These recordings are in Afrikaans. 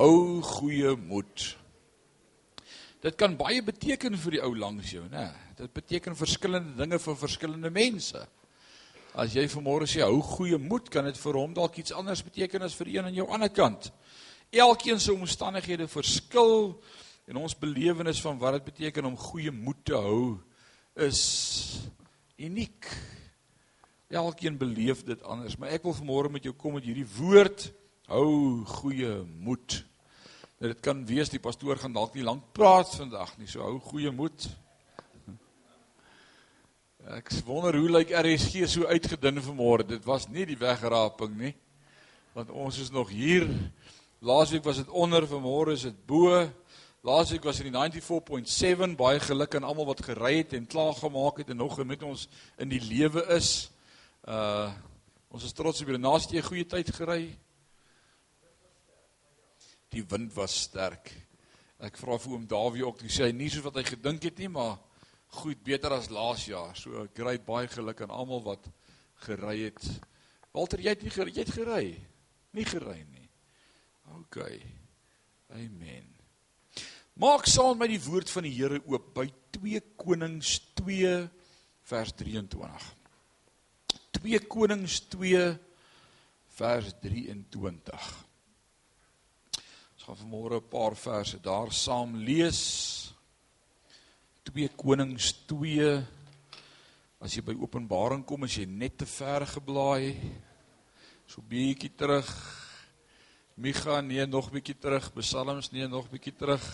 Hou goeie moed. Dit kan baie beteken vir die ou langs jou, né? Dit beteken verskillende dinge vir verskillende mense. As jy vanmôre sê hou goeie moed, kan dit vir hom dalk iets anders beteken as vir een aan jou ander kant. Elkeen se omstandighede verskil en ons belewenis van wat dit beteken om goeie moed te hou is uniek. Elkeen beleef dit anders, maar ek wil vanmôre met jou kom met hierdie woord hou goeie moed. Nou, dit kan wees die pastoor gaan dalk nie lank praat vandag nie, so hou goeie moed. Ek wonder hoe lyk RSG so uitgedun vanmôre. Dit was nie die wegraping nie. Want ons is nog hier. Laasweek was dit onder, vanmôre is dit bo. Laasweek was dit die 94.7. Baie geluk aan almal wat gery het en klaar gemaak het en nog met ons in die lewe is. Uh ons is trots op julle naaste 'n goeie tyd gery. Die wind was sterk. Ek vra vir oom Dawie ook, hy sê nie so wat hy gedink het nie, maar goed, beter as laas jaar. So ek ry baie geluk aan almal wat gery het. Walter, jy het nie gery, jy het gery. Nie gery nie. OK. Amen. Maak saam met die woord van die Here oop by 2 Konings 2 vers 23. 2 Konings 2 vers 23. Gaan vanmôre 'n paar verse daar saam lees. 2 Konings 2 as jy by Openbaring kom as jy net te ver geblaai so bietjie terug. Micha nee nog bietjie terug. Psalms nee nog bietjie terug.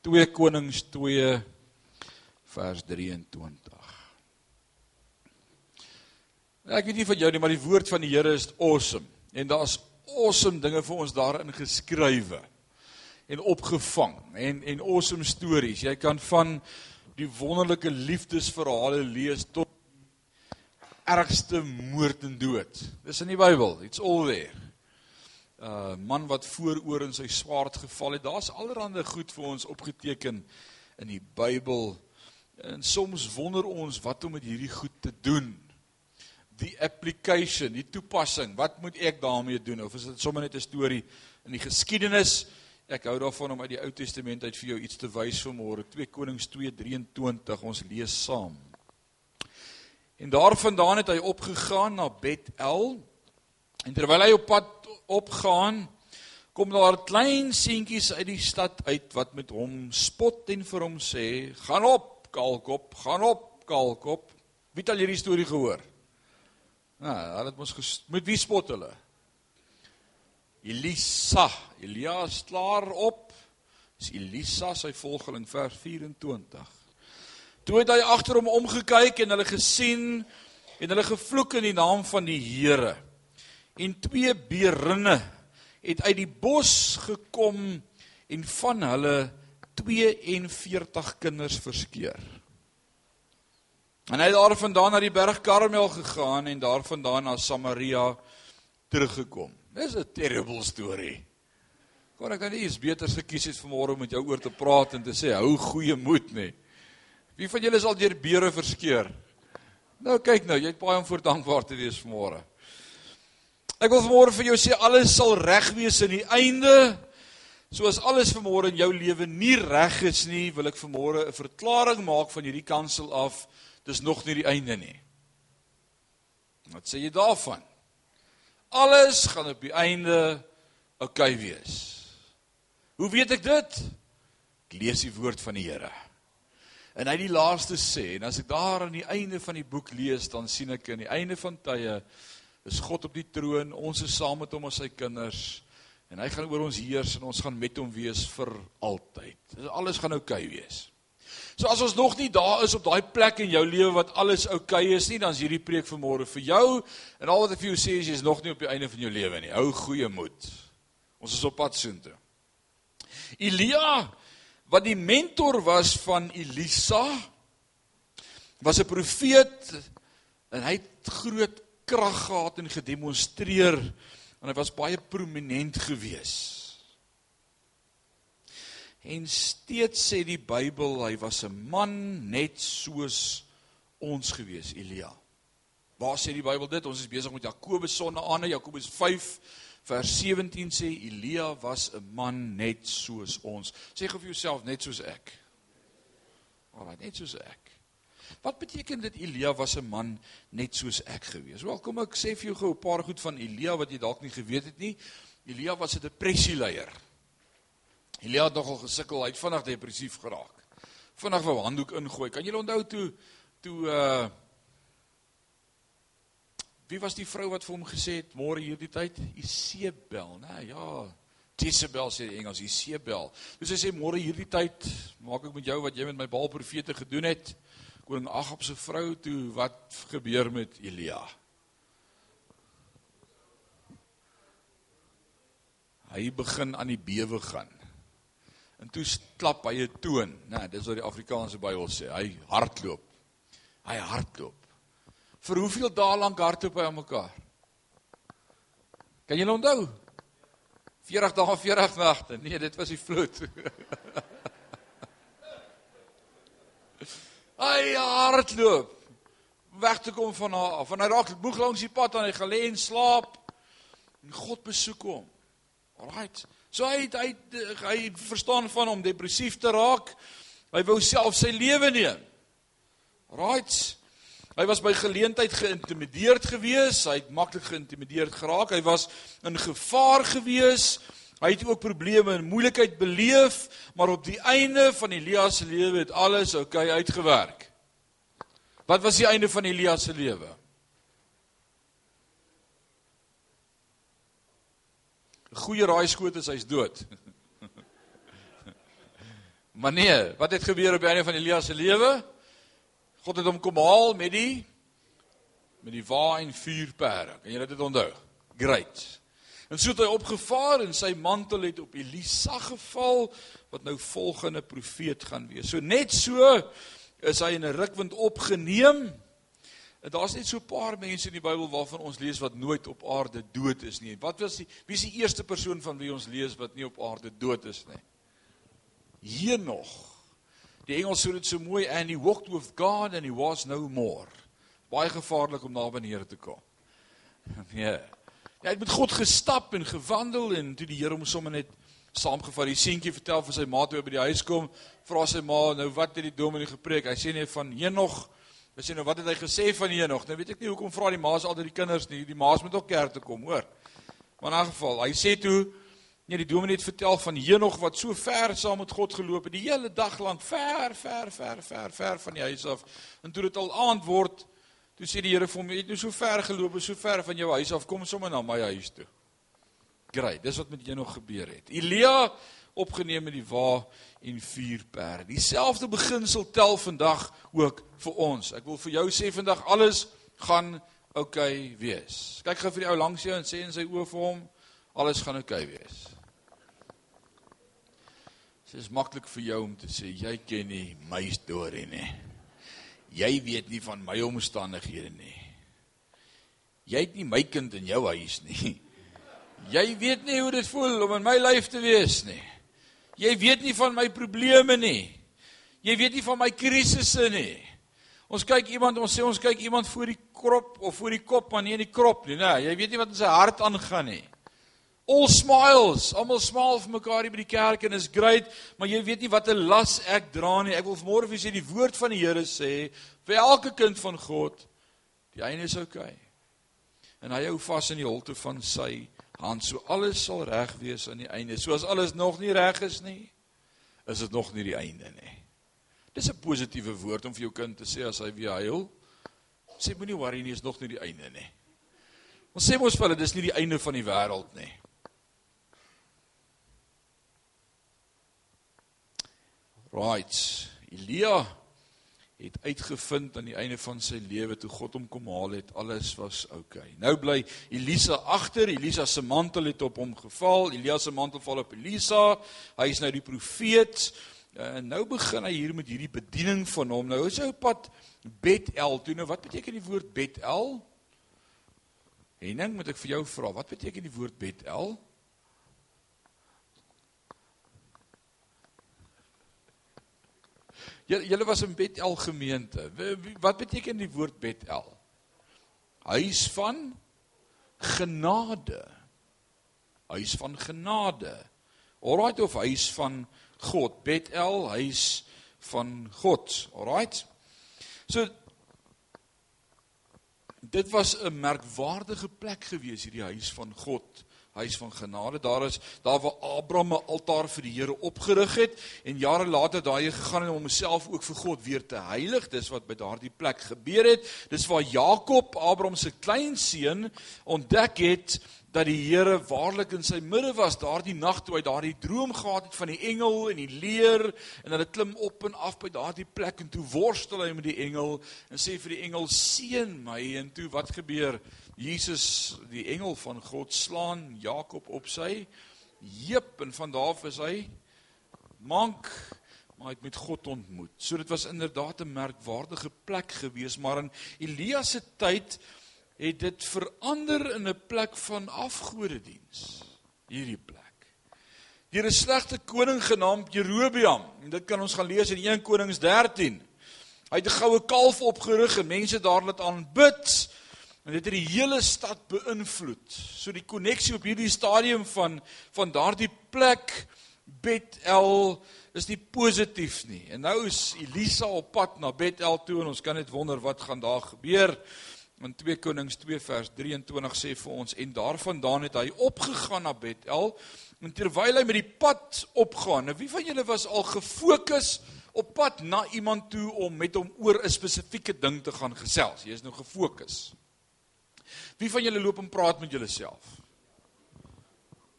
2 Konings 2 vers 23 Ek weet nie van jou nie maar die woord van die Here is awesome. En daar's awesome dinge vir ons daarin geskrywe en opgevang en en awesome stories. Jy kan van die wonderlike liefdesverhale lees tot ergste moord en dood. Dis in die Bybel. It's all there. Uh man wat vooroor in sy swaard geval het. Daar's allerlei goed vir ons opgeteken in die Bybel. En soms wonder ons wat om met hierdie goed te doen. Die application, die toepassing. Wat moet ek daarmee doen? Of is dit sommer net 'n storie in die geskiedenis? Ek hou daarvan om uit die Ou Testament uit vir jou iets te wys vanmôre. 2 Konings 2:23 ons lees saam. En daarvandaan het hy opgegaan na Bethel. En terwyl hy op pad opgaan, kom daar klein seentjies uit die stad uit wat met hom spot en vir hom sê: "Gaan op, kalkop, gaan op, kalkop." Wie het al hierdie storie gehoor? Nou, hulle het mos met wie spot hulle? Elisa, Elias klaar op. Dis Elisa sy volgeling vers 24. Toe het hy agter hom omgekyk en hulle gesien en hulle gevloek in die naam van die Here. En twee beerinne het uit die bos gekom en van hulle 42 kinders verskeur. En hy het daarvandaan na die berg Karmel gegaan en daarvandaan na Samaria teruggekom. Dis 'n terrible storie. Kon ek dan nie iets beters gekies het vanmôre om met jou oor te praat en te sê hou goeie moed nê. Wie van julle is al deur beere verskeur? Nou kyk nou, jy het baie om voor dankbaar te wees vanmôre. Ek wil vanmôre vir jou sê alles sal reg wees in die einde. Soos alles vanmôre in jou lewe nie reg is nie, wil ek vanmôre 'n verklaring maak van hierdie kansel af. Dis nog nie die einde nie. Wat sê jy daarvan? Alles gaan op die einde oukei okay wees. Hoe weet ek dit? Ek lees die woord van die Here. En hy die laaste sê en as ek daar aan die einde van die boek lees, dan sien ek aan die einde van tye is God op die troon, ons is saam met hom as sy kinders en hy gaan oor ons heers en ons gaan met hom wees vir altyd. Alles gaan oukei okay wees. So as ons nog nie daar is op daai plek in jou lewe wat alles oukei okay is nie, dan is hierdie preek vanmôre vir jou. En al wat ek vir jou sê is jy is nog nie op die einde van jou lewe nie. Hou goeie moed. Ons is op pad soontoe. Elia wat die mentor was van Elisa was 'n profeet en hy het groot krag gehad en gedemonstreer en hy was baie prominent geweest. En steeds sê die Bybel hy was 'n man net soos ons gewees, Elia. Waar sê die Bybel dit? Ons is besig met Jakobus sonnaande, Jakobus 5 Vers 17 sê Elia was 'n man net soos ons. Sê gou vir jouself net soos ek. Alraai, net soos ek. Wat beteken dit Elia was 'n man net soos ek gewees? Wel, kom ek sê vir jou gou 'n paar goed van Elia wat jy dalk nie geweet het nie. Elia was 'n depressieleier. Elia het nogal gesukkel, hy het vinnig depressief geraak. Vinnig wou handdoek ingooi. Kan julle onthou toe toe uh Wie was die vrou wat vir hom gesê het môre hierdie tyd? Isebel, né? Nee, ja. Jezebel sê die Engels, Isebel. Dus hy sê môre hierdie tyd maak ek met jou wat jy met my Baal profete gedoen het. Koning Agab se vrou toe wat gebeur met Elia? Hy begin aan die bewe gaan. En toe klap hy 'n toon, né? Nee, dis wat die Afrikaanse Bybel sê. Hy hardloop. Hy hardloop. Vir hoeveel dae lank hardloop hy aan mekaar? Kan jy onthou? 40 dae, 40 nagte. Nee, dit was die vloed. hy hardloop weg te kom van haar af. En hy raak moeg langs die pad en hy gelê en slaap. En God besoek hom. Alraight. So hy hy hy verstaan van hom depressief te raak. Hy wou self sy lewe neem. Right. Hy was by geleentheid geïntimideerd gewees, hy het maklik geïntimideerd geraak, hy was in gevaar gewees. Hy het ook probleme en moeilikheid beleef, maar op die einde van Elias se lewe het alles oukei okay uitgewerk. Wat was die einde van Elias se lewe? 'n Goeie raaiskoot is hy's dood. maar nee, wat het gebeur op die einde van Elias se lewe? God het hom kom haal met die met die wa en vuurpere. Kan julle dit onthou? Great. En so het hy opgevaar en sy mantel het op Elisa geval wat nou volgende profeet gaan wees. So net so is hy in 'n rukwind opgeneem. En daar's net so 'n paar mense in die Bybel waarvan ons lees wat nooit op aarde dood is nie. Wat was die wie is die eerste persoon van wie ons lees wat nie op aarde dood is nie? Henog. Die Engels sê dit so mooi and he walked with God and he was no more. Baie gevaarlik om naby die Here te kom. Nee. Hy het met God gestap en gewandel en toe die Here hom sommer net saamgevat. Die seentjie vertel vir sy ma toe by die huis kom, vra sy ma nou wat het die dominee gepreek? Hy sê net van Henog. Hy sê nou wat het hy gesê van Henog? Nou weet ek nie hoekom vra die ma's altyd die kinders nie. Die ma's moet ook kerk toe kom, hoor. Maar in 'n geval, hy sê toe Nee, die dominee het vertel van Henog wat so ver saam met God geloop het, die hele dag lank ver, ver, ver, ver, ver van die huis af. En toe dit al aand word, toe sê die Here vir hom, "Jy het nou so ver geloop, so ver van jou huis af, kom sommer na my huis toe." Great, dis wat met Henog gebeur het. Elia opgeneem met die wa en vier perde. Dieselfde beginsel tel vandag ook vir ons. Ek wil vir jou sê vandag alles gaan oukei okay wees. Kyk gou vir die ou langs jou en sê in sy oë vir hom, alles gaan oukei okay wees. Dit is maklik vir jou om te sê jy ken nie my storie nie. Jy weet nie van my omstandighede nie. Jy het nie my kind in jou huis nie. Jy weet nie hoe dit voel om in my lyf te wees nie. Jy weet nie van my probleme nie. Jy weet nie van my krisisse nie. Ons kyk iemand, ons sê ons kyk iemand voor die krop of voor die kop, maar nie in die krop nie, né? Jy weet nie wat in sy hart aangaan nie. All smiles, almal smile vir mekaar hier by die kerk en is great, maar jy weet nie wat 'n las ek dra nie. Ek wil vanmôre vir julle sê die woord van die Here sê vir elke kind van God, die einde is oukei. Okay. En hy hou vas in die holte van sy hand, so alles sal reg wees aan die einde. So as alles nog nie reg is nie, is dit nog nie die einde nie. Dis 'n positiewe woord om vir jou kind te sê as hy weer huil. Sê moenie worry nie, is nog nie die einde nie. Ons sê mos vir hulle dis nie die einde van die wêreld nie. Right. Elia het uitgevind aan die einde van sy lewe toe God hom kom haal het, alles was oukei. Okay. Nou bly Elisa agter. Elisa se mantel het op hom geval. Elia se mantel val op Elisa. Hy is nou die profeet. En nou begin hy hier met hierdie bediening van hom. Nou is hy op pad Bethel toe. Nou wat beteken die woord Bethel? Henning, moet ek vir jou vra, wat beteken die woord Bethel? Julle was in Bethel gemeente. Wat beteken die woord Bethel? Huis van genade. huis van genade. Alraait of huis van God, Bethel, huis van God. Alraait. So dit was 'n merkwaardige plek gewees hierdie huis van God huis van genade. Daar is daar waar Abraham 'n altaar vir die Here opgerig het en jare later daai gegaan om homself ook vir God weer te heilig. Dis wat by daardie plek gebeur het. Dis waar Jakob, Abraham se kleinseun, ontdek het dat die Here waarlik in sy midde was daardie nag toe hy daardie droom gehad het van die engel en die leer en hulle klim op en af by daardie plek en toe worstel hy met die engel en sê vir die engel seën my en toe wat gebeur Jesus die engel van God slaan Jakob op sy heup en van daar af is hy mank maar hy het met God ontmoet. So dit was inderdaad 'n merkwaardige plek geweest, maar in Elia se tyd het dit verander in 'n plek van afgodediens hierdie plek. Deur 'n slegte koning genaamd Jerobeam. En dit kan ons gaan lees in 1 Konings 13. Hy het 'n goue kalf opgerig en mense daar laat aanbid en dit het die hele stad beïnvloed. So die koneksie op hierdie stadium van van daardie plek Bethel is nie positief nie. En nou is Elisa op pad na Bethel toe en ons kan net wonder wat gaan daar gebeur. In 2 Konings 2 vers 23 sê vir ons en daarvandaan het hy opgegaan na Bethel en terwyl hy met die pad opgaan. Nou wie van julle was al gefokus op pad na iemand toe om met hom oor 'n spesifieke ding te gaan gesels? Jy is nou gefokus. Wie van julle loop en praat met julleself?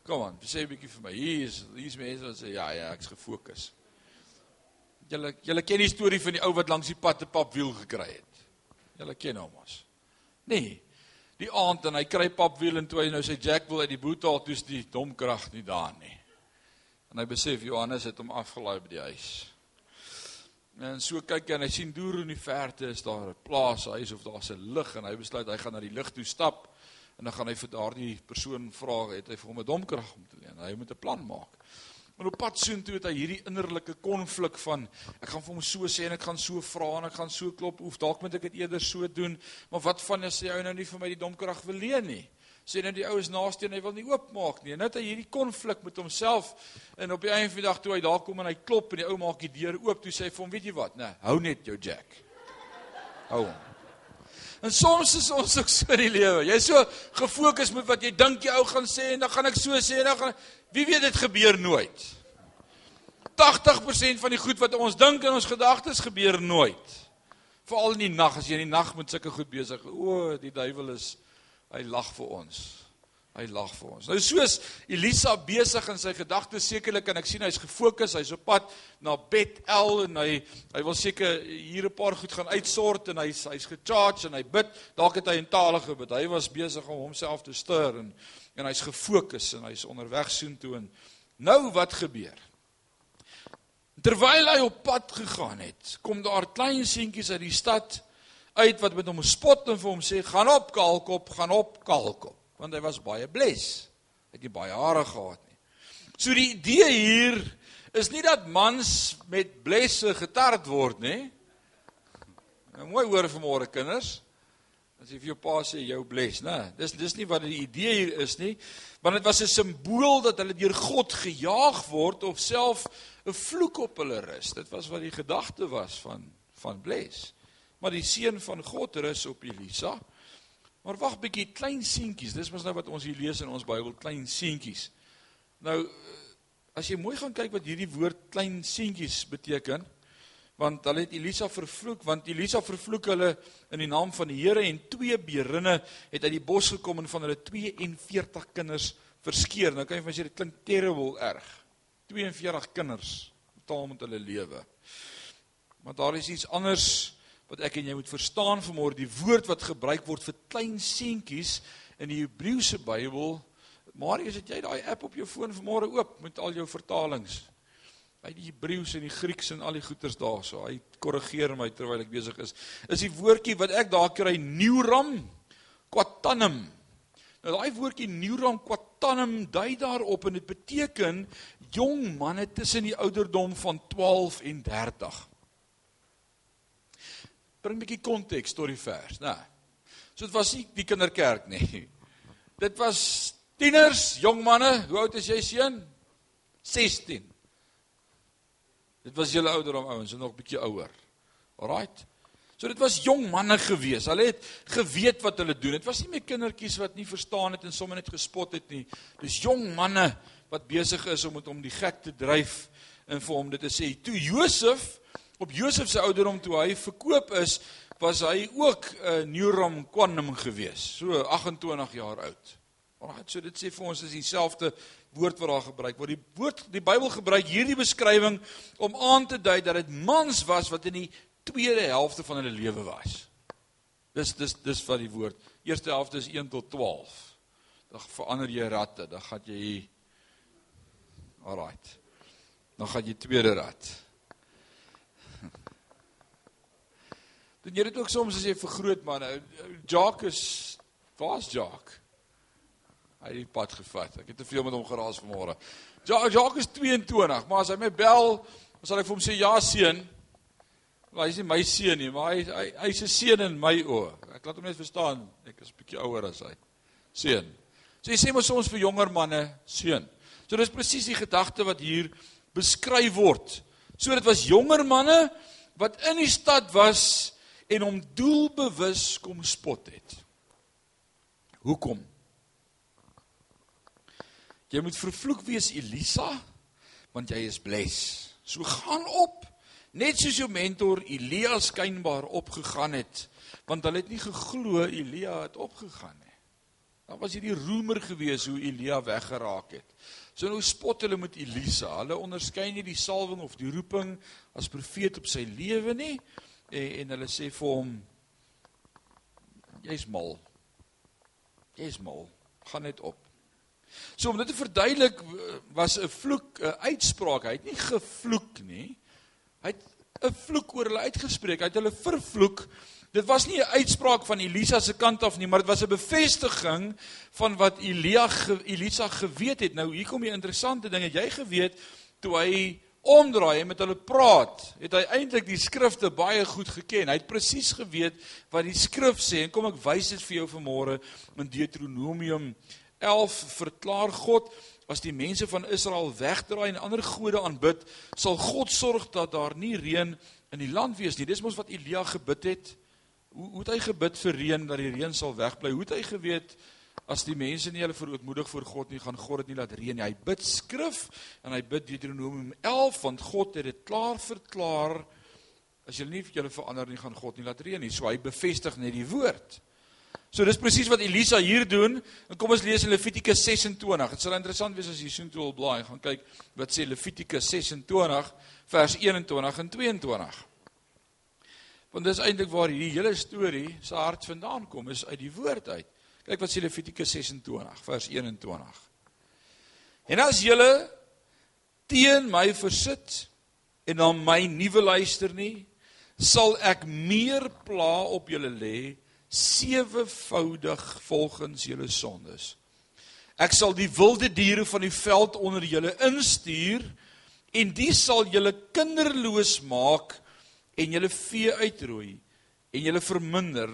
Kom aan, sê 'n bietjie vir my. Hier is hier is mense wat sê ja, ja, ek's gefokus. Julle julle ken die storie van die ou wat langs die pad 'n papwiel gekry het. Julle ken hom mos. Nee. Die aand en hy kry papwiel en toe hy nou sy jack wil uit die boot haal, toets die domkrag nie daar nie. En hy besef Johannes het hom afgelaai by die huis. En so kyk hy en hy sien deur in die verte is daar 'n plaas, huis of daar's 'n lig en hy besluit hy gaan na die lig toe stap en dan gaan hy vir daardie persoon vra het hy vir hom 'n domkrag om te leen. Hy moet 'n plan maak. Maar op pad soontoe het hy hierdie innerlike konflik van ek gaan vir hom so sê en ek gaan so vra en ek gaan so klop of dalk moet ek dit eerder so doen maar wat van as hy ou nou nie vir my die domkrag wil leen nie sê nou die ou is naaste en hy wil nie oopmaak nie en nou het hy hierdie konflik met homself en op die einde van die dag toe hy daar kom en hy klop en die ou maak die deur oop toe sê hy vir hom weet jy wat nê hou net jou jack hou hom En soms is ons ook so in die lewe. Jy's so gefokus met wat jy dink jy ou gaan sê en dan gaan ek so sê en dan gaan wie weet dit gebeur nooit. 80% van die goed wat ons dink in ons gedagtes gebeur nooit. Veral in die nag as jy in die nag met sulke goed besig. O, die duiwel is hy lag vir ons. Hy lag vir ons. Nou soos Elisa besig in sy gedagtes sekerlik en ek sien hy's gefokus, hy's op pad na Bethel en hy hy wil seker hier 'n paar goed gaan uitsort en hy's hy's gecharge en hy bid. Dalk het hy in tale gebid. Hy was besig om homself te stuur en en hy's gefokus en hy's onderweg soontoe en nou wat gebeur? Terwyl hy op pad gegaan het, kom daar klein seentjies uit die stad uit wat met hom spot en vir hom sê: "Gaan op, kalkop, gaan op, kalkop." want hy was baie bles. Hy het nie baie hare gehad nie. So die idee hier is nie dat mans met blesse getard word nie. Nou mooi hoor vanmôre kinders. As jy vir jou pa sê jou bles, né? Dis dis nie wat die idee hier is nie, want dit was 'n simbool dat hulle deur God gejaag word of self 'n vloek op hulle rus. Dit was wat die gedagte was van van bles. Maar die seun van God rus op Elisa. Maar wag bietjie, klein seentjies. Dis mos nou wat ons hier lees in ons Bybel, klein seentjies. Nou as jy mooi gaan kyk wat hierdie woord klein seentjies beteken, want hulle het Elisa vervloek, want Elisa vervloek hulle in die naam van die Here en twee beerinne het uit die bos gekom en van hulle 42 kinders verskeer. Nou kan jy van sê dit klink terrible erg. 42 kinders totaal met hulle lewe. Maar daar is iets anders wat ek en jy moet verstaan vanmôre die woord wat gebruik word vir klein seentjies in die Hebreëse Bybel. Marius, het jy daai app op jou foon vanmôre oop met al jou vertalings? Hy die Hebreëus en die Grieks en al die goeters daarso. Hy korrigeer my terwyl ek besig is. Is die woordjie wat ek daar kry Neuram Quatanum. Nou daai woordjie Neuram Quatanum dui daarop en dit beteken jong manne tussen die ouderdom van 12 en 30 bring 'n bietjie konteks tot die vers, né? So dit was nie die kinderkerk nie. Dit was Tieners, jong manne, hoe oud is jy seun? 16. Dit was julle ouderdom ouens, en nog 'n bietjie ouer. Alraight. So dit was jong manne gewees. Hulle het geweet wat hulle doen. Dit was nie meer kindertjies wat nie verstaan het en sommer net gespot het nie. Dis jong manne wat besig is om met hom die gek te dryf en vir hom dit te sê. Toe Josef op Josef se ouderdom toe hy verkoop is, was hy ook 'n uh, Neuram Quantum gewees. So 28 jaar oud. Alraai, so dit sê vir ons is dieselfde woord wat daar gebruik word. Die woord die Bybel gebruik hierdie beskrywing om aan te dui dat dit mans was wat in die tweede helfte van hulle lewe was. Dis dis dis wat die woord. Eerste helfte is 1 tot 12. Dan verander jy ratte, dan gaan jy Alraai. Dan gaan jy tweede rat. Dan jy dit ook soms as jy vergroot man. Jacques is waar's Jacques? Hy het die pad gevat. Ek het te veel met hom geraas vanmôre. Ja, Jacques is 22, maar as hy my bel, dan sal ek vir hom sê ja seun. Hy is nie my seun nie, maar hy hy hy's 'n seun in my oë. Ek laat hom net verstaan, ek is 'n bietjie ouer as hy. Seun. So jy sê mos soms vir jonger manne seun. So dis presies die gedagte wat hier beskryf word. So dit was jonger manne wat in die stad was en hom doelbewus kom spot het. Hoekom? Jy moet vervloek wees Elisa want jy is bless. So gaan op. Net soos jou mentor Elia skynbaar opgegaan het want hulle het nie geglo Elia het opgegaan nie. Dan was hierdie roemer gewees hoe Elia weggeraak het. So nou spot hulle met Elisa. Hulle onderskei nie die salwing of die roeping as profeet op sy lewe nie en, en hulle sê vir hom jy's mal. Jy's mal. Gaan net op. So om dit te verduidelik was 'n vloek 'n uitspraak. Hy het nie gevloek nie. Hy het 'n vloek oor hulle uitgespreek. Hy het hulle vervloek. Dit was nie 'n uitspraak van Elisa se kant af nie, maar dit was 'n bevestiging van wat Elia Elisa geweet het. Nou hier kom die interessante ding. Het jy geweet toe hy omdraai en met hulle praat, het hy eintlik die skrifte baie goed geken. Hy het presies geweet wat die skrif sê en kom ek wys dit vir jou vanmôre in Deuteronomium 11 verklaar God as die mense van Israel wegdraai en ander gode aanbid, sal God sorg dat daar nie reën in die land wees nie. Dis mos wat Elia gebid het. Hoe hoe het hy gebid vir reën dat die reën sal wegbly? Hoe het hy geweet as die mense nie hulle verootmoedig voor God nie, gaan God dit nie laat reën nie. Hy bid skrif en hy bid Deuteronomium 11 want God het dit klaar verklaar as julle nie vir julle verander nie, gaan God nie laat reën nie. So hy bevestig net die woord. So dis presies wat Elisa hier doen. En kom ons lees in Levitikus 26. Dit sal interessant wees as jy soontoe wil blaai, gaan kyk wat sê Levitikus 26 vers 21 en 22. Want dis eintlik waar hierdie hele storie se hart vandaan kom, is uit die woord uit. Kyk wat sê Levitikus 26 vers 21. En as julle teen my versit en dan my nuwe luister nie, sal ek meer pla op julle lê sewevoudig volgens julle sondes. Ek sal die wilde diere van die veld onder julle instuur en die sal julle kinderloos maak en julle vee uitroei en julle verminder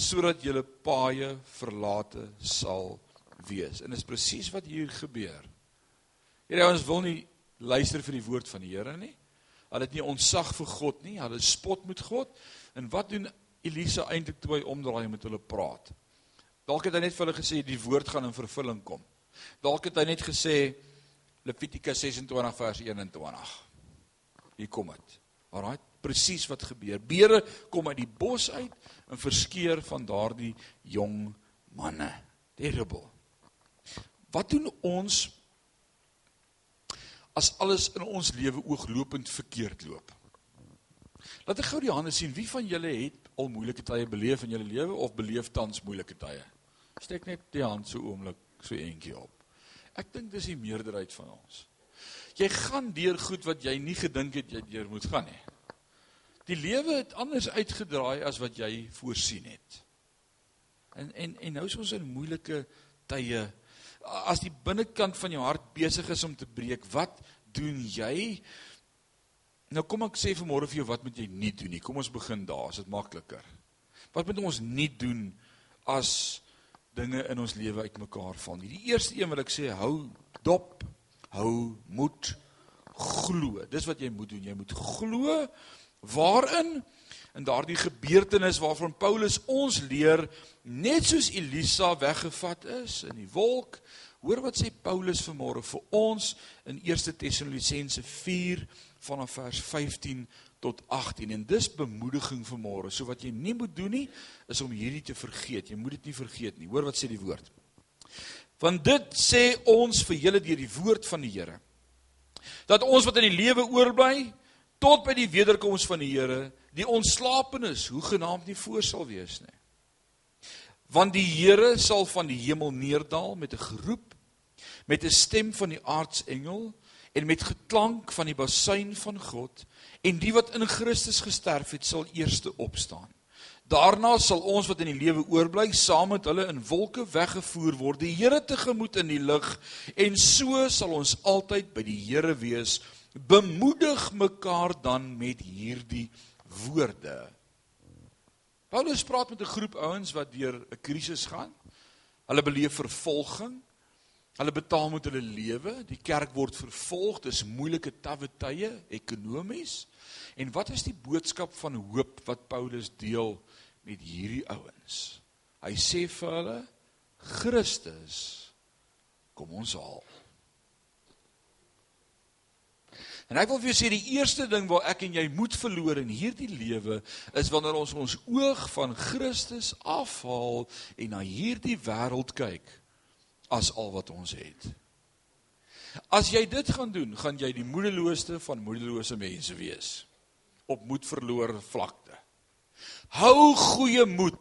sodat julle paaie verlate sal wees. En dis presies wat hier gebeur. Hierdie ouens wil nie luister vir die woord van die Here nie. Hulle het nie ontzag vir God nie. Hulle spot met God. En wat doen Elisa eintlik toe hy omdraai met hulle praat. Dalk het hy net vir hulle gesê die woord gaan in vervulling kom. Dalk het hy net gesê Levitikus 26 vers 21. Hier kom dit. Alraai, presies wat gebeur. Beere kom uit die bos uit en verskeer van daardie jong manne. Terrible. Wat doen ons as alles in ons lewe ooglopend verkeerd loop? Laat ek gou die hande sien. Wie van julle het al moeilike tye beleef in julle lewe of beleef tans moeilike tye? Steek net die hand so oomlik so eentjie op. Ek dink dis die meerderheid van ons. Jy gaan deur goed wat jy nie gedink het jy deur moet gaan nie. Die lewe het anders uitgedraai as wat jy voorsien het. En en en nou is ons in moeilike tye. As die binnekant van jou hart besig is om te breek, wat doen jy? Nou kom ek sê vanmôre vir jou wat moet jy nie doen nie. Kom ons begin daar, as dit makliker. Wat moet ons nie doen as dinge in ons lewe uitmekaar val nie. Die eerste een wat ek sê, hou dop, hou moed, glo. Dis wat jy moet doen. Jy moet glo waarin in daardie gebeurtenis waarvan Paulus ons leer net soos Elisa weggevat is in die wolk hoor wat sê Paulus vanmôre vir ons in 1 Tessalonisense 4 vanaf vers 15 tot 18 en dis bemoediging vanmôre. So wat jy nie moet doen nie is om hierdie te vergeet. Jy moet dit nie vergeet nie. Hoor wat sê die woord. Want dit sê ons vir julle deur die woord van die Here dat ons wat in die lewe oorbly tot by die wederkoms van die Here die ontslapenis hoe genaamd nie voor sal wees nie. Want die Here sal van die hemel neerdal met 'n geroep, met 'n stem van die aartsengel en met geklank van die basuin van God en die wat in Christus gesterf het sal eerste opstaan. Daarna sal ons wat in die lewe oorbly saam met hulle in wolke weggevoer word die Here tegemoet in die lug en so sal ons altyd by die Here wees. Bemoedig mekaar dan met hierdie woorde. Paulus praat met 'n groep ouens wat deur 'n krisis gaan. Hulle beleef vervolging. Hulle betaal met hulle lewe. Die kerk word vervolg. Dis moeilike tawwe tye ekonomies. En wat is die boodskap van hoop wat Paulus deel met hierdie ouens? Hy sê vir hulle Christus kom ons haal. En ek wil vir jou sê die eerste ding wat ek en jy moet verloor in hierdie lewe is wanneer ons ons oog van Christus afhaal en na hierdie wêreld kyk as al wat ons het. As jy dit gaan doen, gaan jy die moedelooste van moedelose mense wees op moed verloor vlakte. Hou goeie moed.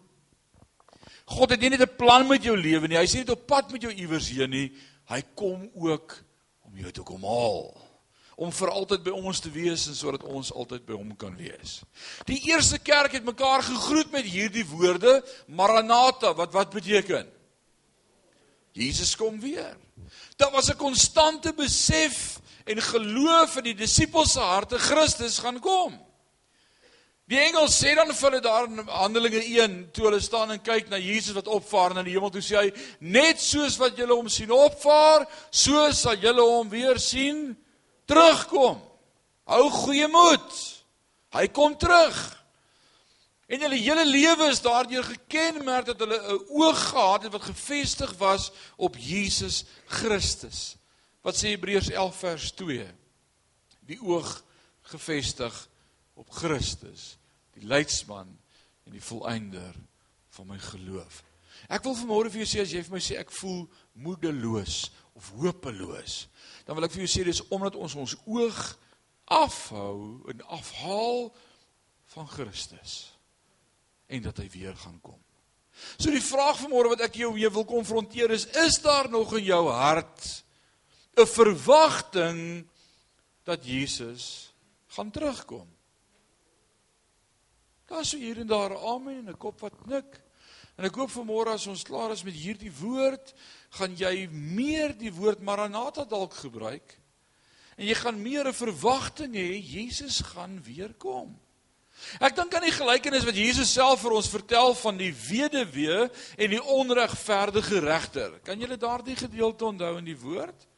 God het nie net 'n plan met jou lewe nie, hy sê net op pad met jou iewers heen nie, hy kom ook om jou te kom haal om vir altyd by ons te wees en sodat ons altyd by hom kan wees. Die eerste kerk het mekaar gegroet met hierdie woorde Maranatha wat wat beteken? Jesus kom weer. Daar was 'n konstante besef en geloof in die disippels se harte Christus gaan kom. Die engel sê dan vir hulle daar in Handelinge 1 toe hulle staan en kyk na Jesus wat opvaar na die hemel toe sê hy net soos wat julle hom sien opvaar, so sal julle hom weer sien terugkom. Hou goeie moed. Hy kom terug. En hulle hele lewe is daardeur gekenmerk dat hulle 'n oog gehad het wat gefestig was op Jesus Christus. Wat sê Hebreërs 11 vers 2? Die oog gefestig op Christus, die leidsman en die volëinder van my geloof. Ek wil vanmôre vir jou sê as jy vir my sê ek voel moedeloos of hopeloos, dan wil ek vir jou sê dis omdat ons ons oog afhou en afhaal van Christus en dat hy weer gaan kom. So die vraag vanmôre wat ek jou weer wil konfronteer is is daar nog in jou hart 'n verwagting dat Jesus gaan terugkom? Daar sou hier en daar amen en 'n kop wat knik. En ek hoop vanmôre as ons klaar is met hierdie woord, gaan jy meer die woord Maranatha dalk gebruik. En jy gaan meer 'n verwagting hê Jesus gaan weer kom. Ek dink aan die gelykenis wat Jesus self vir ons vertel van die weduwee en die onregverdige regter. Kan julle daardie gedeelte onthou in die woord?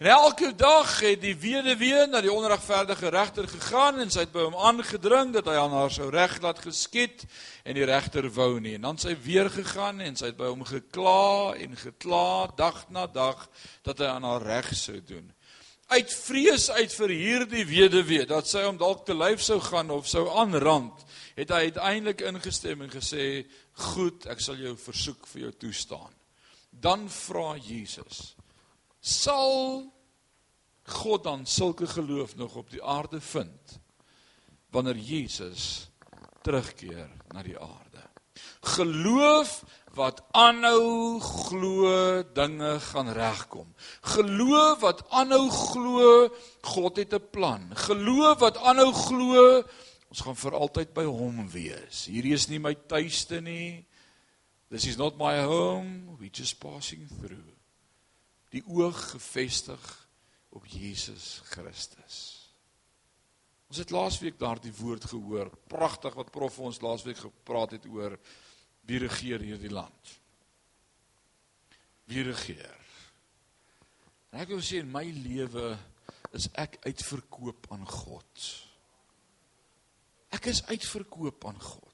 En elke dag het die weduwee na die onregverdige regter gegaan en sy het by hom aangedring dat hy aan haar sou reg laat geskied en die regter wou nie. En dan sy weer gegaan en sy het by hom gekla en gekla dag na dag dat hy aan haar reg sou doen. Uit vrees uit vir hierdie weduwee dat sy hom dalk te lyf sou gaan of sou aanrand, het hy uiteindelik ingestem en gesê: "Goed, ek sal jou versoek vir jou toestaan." Dan vra Jesus: sal God dan sulke geloof nog op die aarde vind wanneer Jesus terugkeer na die aarde. Geloof wat aanhou glo dinge gaan regkom. Geloof wat aanhou glo God het 'n plan. Geloof wat aanhou glo ons gaan vir altyd by hom wees. Hierdie is nie my tuiste nie. This is not my home. We just passing through die oog gefestig op Jesus Christus. Ons het laasweek daardie woord gehoor. Pragtig wat prof ons laasweek gepraat het oor wie regeer hierdie land. wie regeer. En ek wil sê in my lewe is ek uitverkoop aan God. Ek is uitverkoop aan God.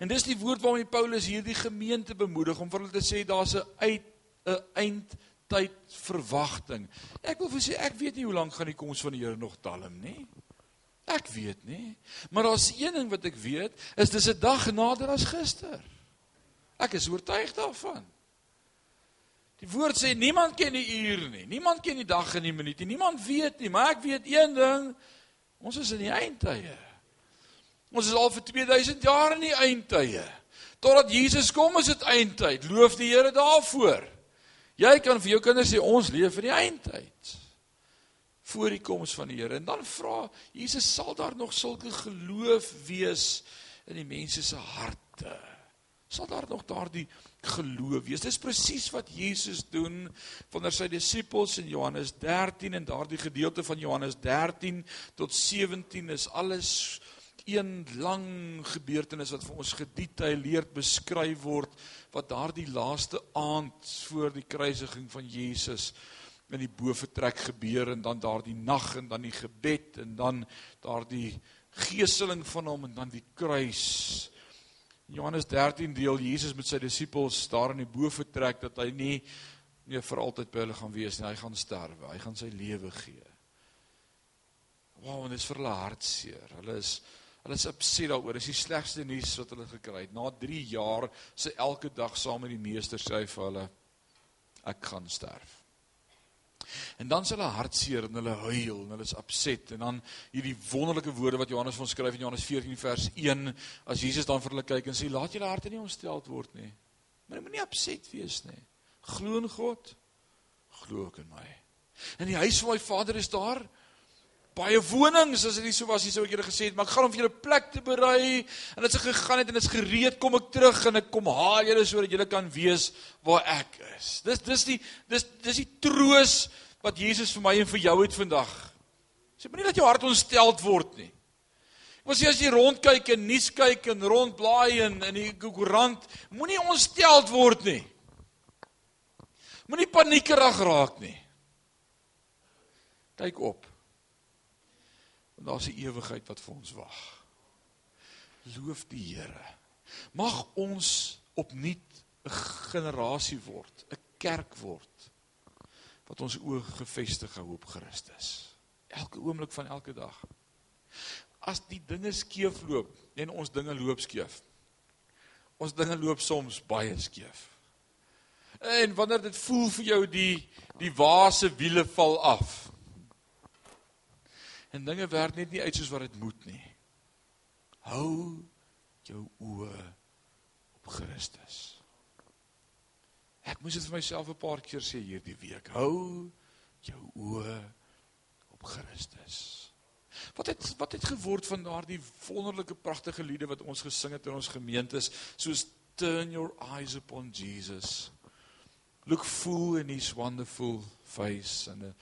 En dis die woord waarmee Paulus hierdie gemeente bemoedig om vir hulle te sê daar's 'n uit 'n eindtyd verwagting. Ek wil vir sê ek weet nie hoe lank gaan die koms van die Here nog talm nie. Ek weet nie. Maar daar's een ding wat ek weet, is dis 'n dag nader as gister. Ek is oortuig daarvan. Die woord sê niemand ken die uur nie. Niemand ken die dag en die minuut nie. Niemand weet nie, maar ek weet een ding. Ons is in die eindtye. Ons is al vir 2000 jaar in die eindtye. Totdat Jesus kom is dit eindtyd. Loof die Here daarvoor. Jy kan vir jou kinders sê ons leef in die eindtyd. Voor die koms van die Here. En dan vra Jesus sal daar nog sulke geloof wees in die mense se harte? Sal daar nog daardie geloof wees? Dis presies wat Jesus doen wanneer sy disippels in Johannes 13 en daardie gedeelte van Johannes 13 tot 17 is alles een lang gebeurtenis wat vir ons gedetailleerd beskryf word wat daardie laaste aand voor die kruisiging van Jesus in die boefretrek gebeur en dan daardie nag en dan die gebed en dan daardie geeseling van hom en dan die kruis. Johannes 13 deel Jesus met sy disippels daar in die boefretrek dat hy nie nie vir altyd by hulle gaan wees nie, hy gaan sterwe, hy gaan sy lewe gee. Wow, en dit is vir hulle hartseer. Hulle is Hulle is opset daaroor. Dis die slegste nuus wat hulle gekry het. Na 3 jaar se elke dag saam met die meester sê hy vir hulle ek gaan sterf. En dan is hulle hartseer en hulle huil en hulle is opset en dan hierdie wonderlike woorde wat Johannes van skryf in Johannes 14 vers 1 as Jesus dan vir hulle kyk en sê laat julle harte nie ontsteld word nie. Maar moenie opset wees nie. Glo in God. Glo ook in my. In die huis van my Vader is daar baie wonings as dit nie so was nie sou ek julle gesê het maar ek gaan om vir julle plek te berei en as ek gegaan het en is gereed kom ek terug en ek kom haal julle sodat julle kan weet waar ek is. Dis dis die dis dis die troos wat Jesus vir my en vir jou het vandag. Sê moenie dat jou hart ontsteld word nie. Ek wil sê as jy rondkyk en nuus kyk en rondblaai en in die koerant moenie ontsteld word nie. Moenie paniekerig raak nie. Kyk op Want daar's 'n ewigheid wat vir ons wag. Loof die Here. Mag ons opnuut 'n generasie word, 'n kerk word wat ons oë gefestig hou op Christus. Elke oomblik van elke dag. As die dinge skeef loop en ons dinge loop skeef. Ons dinge loop soms baie skeef. En wanneer dit voel vir jou die die waase wiele val af en dinge werk net nie uit soos wat dit moet nie. Hou jou oë op Christus. Ek moes dit vir myself 'n paar keer sê hierdie week. Hou jou oë op Christus. Wat het wat het geword van daardie wonderlike pragtige liede wat ons gesing het in ons gemeentes soos turn your eyes upon Jesus. Look full in his wonderful face and a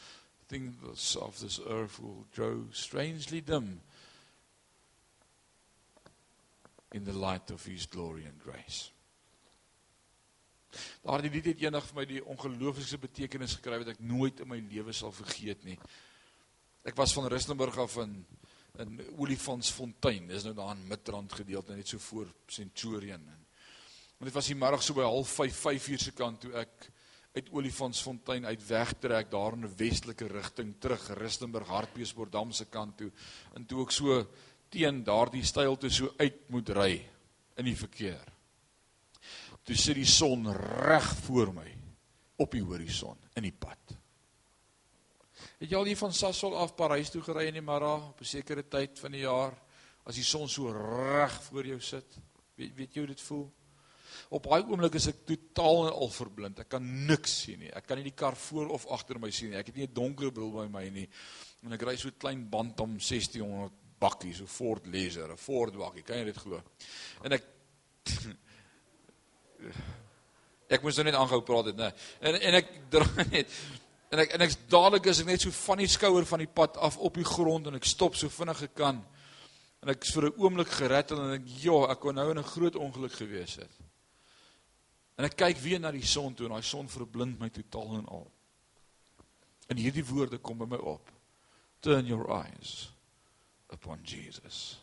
things of this earth will grow strangely dim in the light of his glory and grace. Daardie lied het eendag vir my die ongelooflikste betekenis gekry wat ek nooit in my lewe sal vergeet nie. Ek was van Rustenburg af in in Olifantsfontein. Dis nou daar in Midrand gedeelte net so voor Centurion. En dit was die middag so by 05:30 5 uur se kant toe ek uit Olifantsfontein uit wegtrek daar in 'n westelike rigting terug Rustenburg Hartbeespoortdam se kant toe en toe ek so teen daardie styl toe so uit moet ry in die verkeer. Toe sit die son reg voor my op die horison in die pad. Het jy al hier van Sasol af Parys toe gery in die middag op 'n sekere tyd van die jaar as die son so reg voor jou sit? Weet weet jy hoe dit voel? Op daai oomblik is ek totaal en al verblind. Ek kan niks sien nie. Ek kan nie die kar voor of agter my sien nie. Ek het nie 'n donker bril by my nie. En ek ry so klein Bantam 1600 bakkie, so Ford Laser, 'n Ford bakkie. Kan jy dit glo? En ek ek moes nou net aanhou praat dit, né? En en ek draai net en ek en ek's dadelik is ek net so van die skouer van die pad af op die grond en ek stop so vinnig ek kan. En ek is vir 'n oomblik gered en ek ja, ek kon nou in 'n groot ongeluk gewees het. En ek kyk weer na die son toe en daai son verblind my totaal en al. En hierdie woorde kom by my op. Turn your eyes upon Jesus.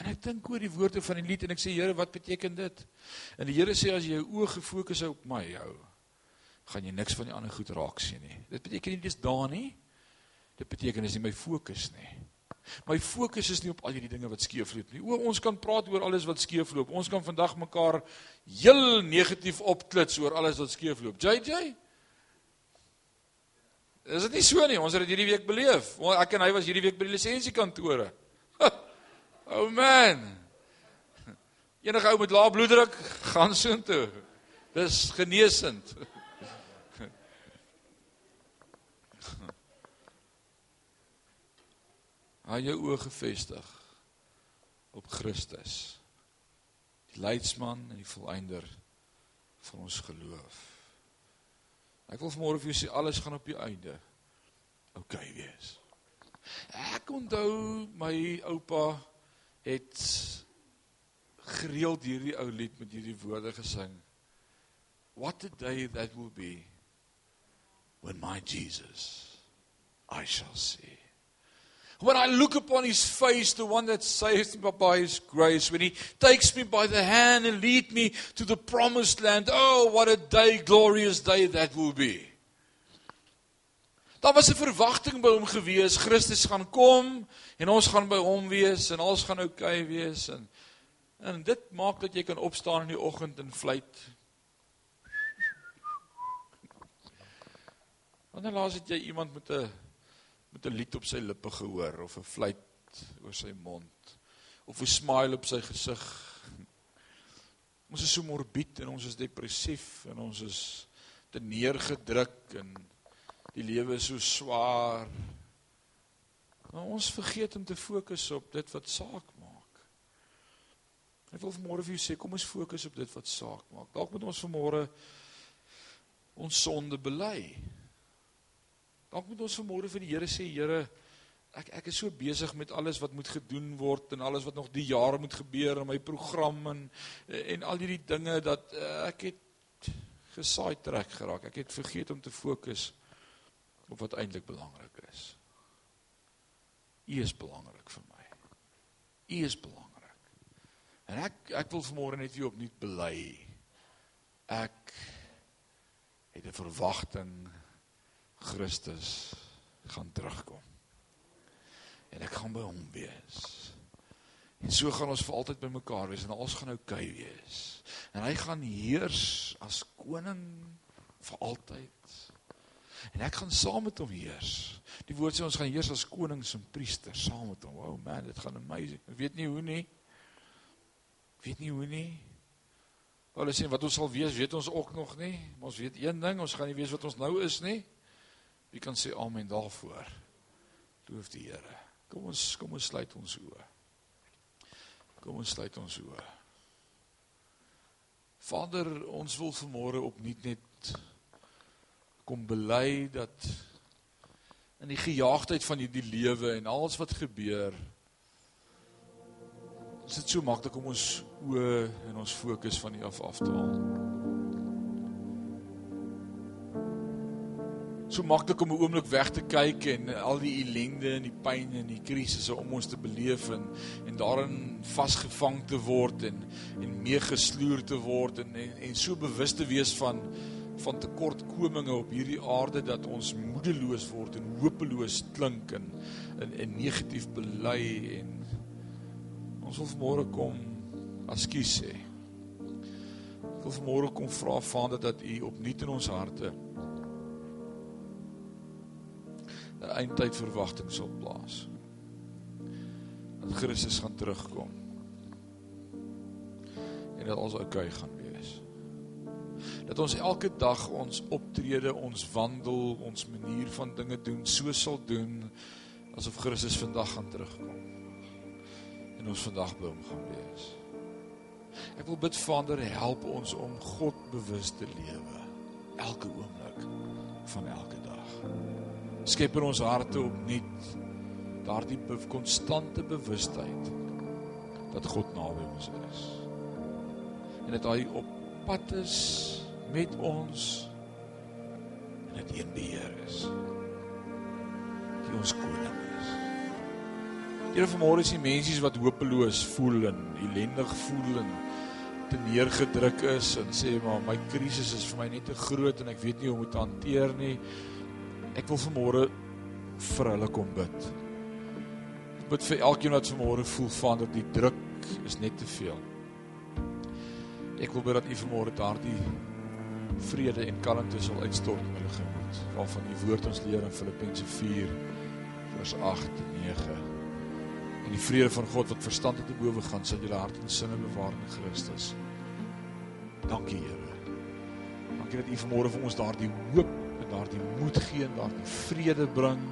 En ek dink oor die woorde van die lied en ek sê Here, wat beteken dit? En die Here sê as jy jou oë gefokus hou op my hou, gaan jy niks van die ander goed raak sien nie. Dit beteken nie dis daar nie. Dit beteken is nie my fokus nie. My fokus is nie op al hierdie dinge wat skeefloop nie. O, ons kan praat oor alles wat skeefloop. Ons kan vandag mekaar heel negatief opklits oor alles wat skeefloop. JJ? Is dit nie so nie? Ons het dit hierdie week beleef. Ek en hy was hierdie week by die lisensiekantore. Oh man. Enige ou met lae bloeddruk gaan soontoe. Dis genesend. Hou jou oë gefestig op Christus. Die leidsman en die volëinder van ons geloof. Ek wil vanmôre vir jou sê alles gaan op die einde oukei okay wees. Ek onthou my oupa het gereeld hierdie ou lied met hierdie woorde gesing. What a day that will be when my Jesus I shall see. When I look upon his face, the one that saves me by his grace, when he takes me by the hand and lead me to the promised land, oh, what a day, glorious day that will be. Daar was 'n verwagting by hom gewees, Christus gaan kom en ons gaan by hom wees en alles gaan oukei okay wees en en dit maak dat jy kan opstaan in die oggend en fluit. Wanneer laas het jy iemand met 'n met 'n lied op sy lippe gehoor of 'n fluit oor sy mond of 'n smile op sy gesig. Ons is so morbied en ons is depressief en ons is te neergedruk en die lewe is so swaar. Maar ons vergeet om te fokus op dit wat saak maak. Ek wil vanmôre vir julle sê kom ons fokus op dit wat saak maak. Dalk moet ons vanmôre ons sonde bely. Dalk moet ons vanmôre vir die Here sê, Here, ek ek is so besig met alles wat moet gedoen word en alles wat nog die jaar moet gebeur in my program en en al hierdie dinge dat uh, ek het gesaai trek geraak. Ek het vergeet om te fokus op wat eintlik belangrik is. U is belangrik vir my. U is belangrik. En ek ek wil vanmôre net weer opnuut bely. Ek het 'n verwagting Christus gaan terugkom. En ek gaan by hom wees. En so gaan ons vir altyd by mekaar wees en alles gaan oukei okay wees. En hy gaan heers as koning vir altyd. En ek gaan saam met hom heers. Die woord sê ons gaan heers as konings en priesters saam met hom. Wow man, dit gaan amazing. Ek weet nie hoe nie. Weet nie hoe nie. Hulle sê wat ons sal wees, weet ons ook nog nie. Maar ons weet een ding, ons gaan nie weet wat ons nou is nie. Wie kan sê amen daarvoor? Loof die Here. Kom ons kom ons sluit ons oë. Kom ons sluit ons oë. Vader, ons wil vanmôre opnuut net kom bely dat in die gejaagdheid van hierdie lewe en alles wat gebeur is dit so maklik om ons oë en ons fokus van U af af te haal. So maklik om 'n oomblik weg te kyk en al die ellende en die pyn en die krisisse om ons te beleef en en daarin vasgevang te word en en meegesloer te word en en, en so bewus te wees van van tekortkominge op hierdie aarde dat ons moedeloos word en hopeloos klink en in en negatief bely en ons wil môre kom askies sê. Ek wil môre kom vra Vader dat U opnuut in ons harte 'n eindtyd verwagting sal plaas. Dat Christus gaan terugkom. En dat ons oukei gaan wees. Dat ons elke dag ons optrede, ons wandel, ons manier van dinge doen so sal doen asof Christus vandag gaan terugkom. En ons vandag by hom gaan wees. Ek wil bid Vader, help ons om God bewus te lewe elke oomblik van elke dag skep in ons harte opnuut daardie konstante bewustheid dat God naby ons is. En dat hy op pad is met ons en dat een beheer is. Die ons koning is. Here vanmôre is die mense wat hopeloos voel en ellendig voel en te neergedruk is en sê maar my krisis is vir my net te groot en ek weet nie hoe om dit hanteer nie. Ek wil vanmôre vir hulle kom bid. Ek bid vir elkeen wat vanmôre voel van dat die druk is net te veel. Ek wil bid dat U vanmôre daardie vrede en kalmte sal uitstort in hulle gemoed. Waarvan die woord ons leer in Filippense 4 vers 8 en 9. En die vrede van God wat verstand te bowe gaan, sal julle hart en sinne bewaar in Christus. Dankie Here. Dankie dat U vanmôre vir ons daardie hoop daardie moed gee en daardie vrede bring.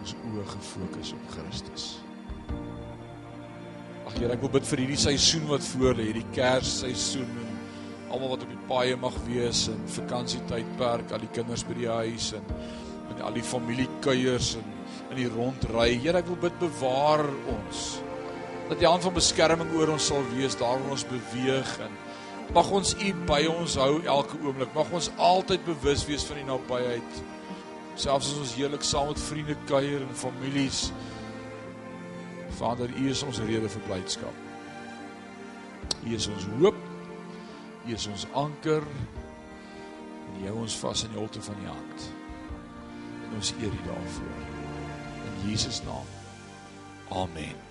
Ons oë gefokus op Christus. Ag Here, ek wil bid vir hierdie seisoen wat voor lê, hierdie Kersseisoen en almal wat op die paaie mag wees en vakansietydperk, al die kinders by die huis en en al die familiekuiers en in die rondry. Here, ek wil bid bewaar ons. Dat die hand van beskerming oor ons sal wees daar waar ons beweeg en mag ons U by ons hou elke oomblik. Mag ons altyd bewus wees van die nabyheid. Selfs as ons heerlik saam met vriende kuier en families Vader, U is ons rede vir blydskap. U is ons hoop. U is ons anker. En U hou ons vas in die holte van U hand. En ons eer U daarvoor. In Jesus naam. Amen.